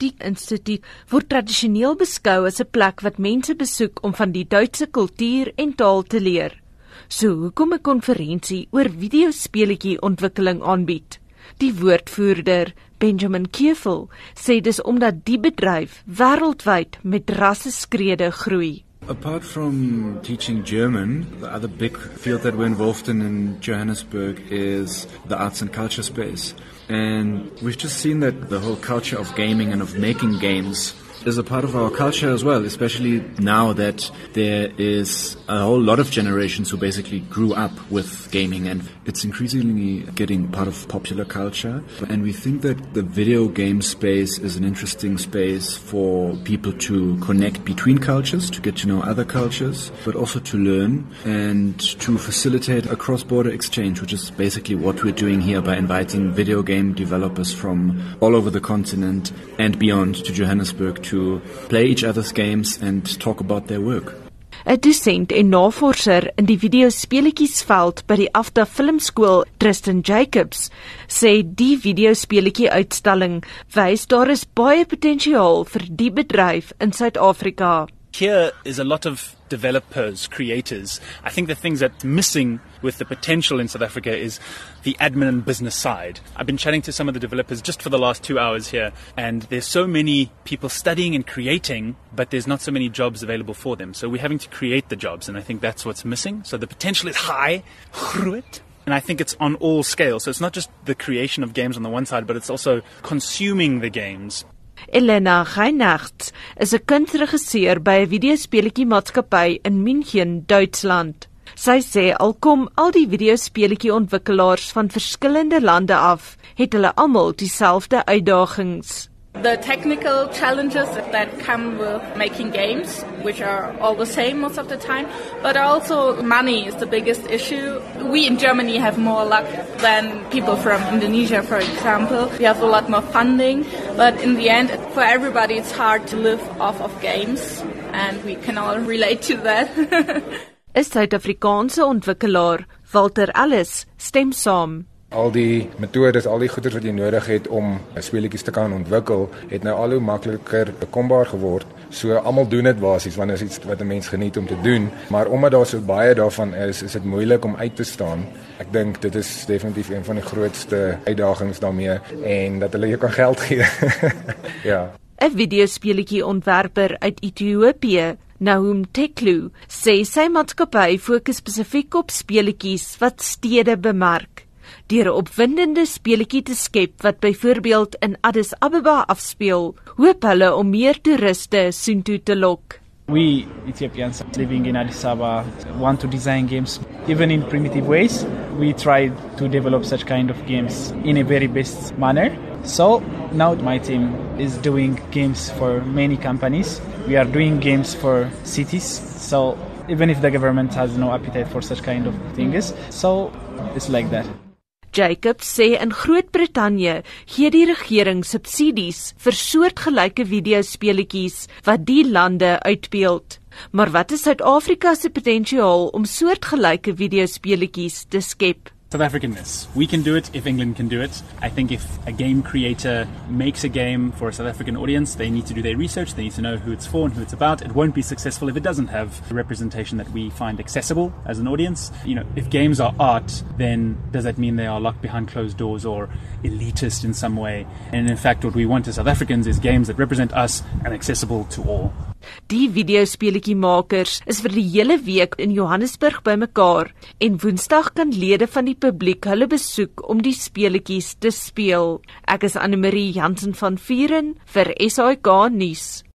Matematiek Instituut word tradisioneel beskou as 'n plek wat mense besoek om van die Duitse kultuur en taal te leer. So hoekom 'n konferensie oor videospeletjie ontwikkeling aanbied? Die woordvoerder, Benjamin Keufel, sê dis omdat die bedryf wêreldwyd met rasseskrede groei. Apart from teaching German, the other big field that we're involved in in Johannesburg is the arts and culture space. And we've just seen that the whole culture of gaming and of making games is a part of our culture as well, especially now that there is a whole lot of generations who basically grew up with gaming and it's increasingly getting part of popular culture. And we think that the video game space is an interesting space for people to connect between cultures, to get to know other cultures, but also to learn and to facilitate a cross border exchange, which is basically what we're doing here by inviting video game developers from all over the continent and beyond to Johannesburg to play each other's games and talk about their work. 'n Dosent en navorser in die videospeletjiesveld by die Afta Filmskool, Tristan Jacobs, sê die videospeletjie uitstalling wys daar is baie potensiaal vir die bedryf in Suid-Afrika. Here is a lot of developers, creators. I think the things that's missing with the potential in South Africa is the admin and business side. I've been chatting to some of the developers just for the last two hours here, and there's so many people studying and creating, but there's not so many jobs available for them. So we're having to create the jobs, and I think that's what's missing. So the potential is high, and I think it's on all scales. So it's not just the creation of games on the one side, but it's also consuming the games Elena Geinacht is 'n kunstregisseur by 'n videospeletjie maatskappy in München, Duitsland. Sy sê al kom al die videospeletjie ontwikkelaars van verskillende lande af, het hulle almal dieselfde uitdagings. The technical challenges that come with making games, which are all the same most of the time, but also money is the biggest issue. We in Germany have more luck than people from Indonesia, for example. We have a lot more funding, but in the end, for everybody, it's hard to live off of games, and we can all relate to that. Is Suid-Afrikaanse ontwikkelaar Walter Ellis stem saam Al die metodes, al die goeders wat jy nodig het om speletjies te kan ontwikkel, het nou al hoe makliker bekombaar geword. So almal doen dit basies wanneer is iets wat 'n mens geniet om te doen, maar omdat daar so baie daarvan is, is dit moeilik om uit te staan. Ek dink dit is definitief een van die grootste uitdagings daarmee en dat hulle jou kan geld gee. ja. 'n Videospeletjie ontwerper uit Ethiopië Nahum Teklu sê sy maatskappy fokus spesifiek op speletjies wat stede bemark deur 'n opwindende speletjie te skep wat byvoorbeeld in Addis Ababa afspeel, hoop hulle om meer toeriste soontoe te lok. We Ethiopians living in Addis Ababa want to design games even in primitive ways. We try to develop such kind of games in a very best manner. So now my team is doing games for many companies. We are doing games for cities. So even if the government has no appetite for such kind of things, so it's like that. Jacobs sê in Groot-Brittanje gee die regering subsidies vir soortgelyke videospeletjies wat die lande uitbeeld. Maar wat is Suid-Afrika se potensiaal om soortgelyke videospeletjies te skep? South Africanness. We can do it if England can do it. I think if a game creator makes a game for a South African audience, they need to do their research, they need to know who it's for and who it's about. It won't be successful if it doesn't have the representation that we find accessible as an audience. You know, if games are art, then does that mean they are locked behind closed doors or elitist in some way? And in fact, what we want as South Africans is games that represent us and accessible to all. Die videospeletjiemakers is vir die hele week in Johannesburg bymekaar en Woensdag kan lede van die publiek hulle besoek om die speletjies te speel. Ek is Anne Marie Jansen van Vieren vir SAK nuus.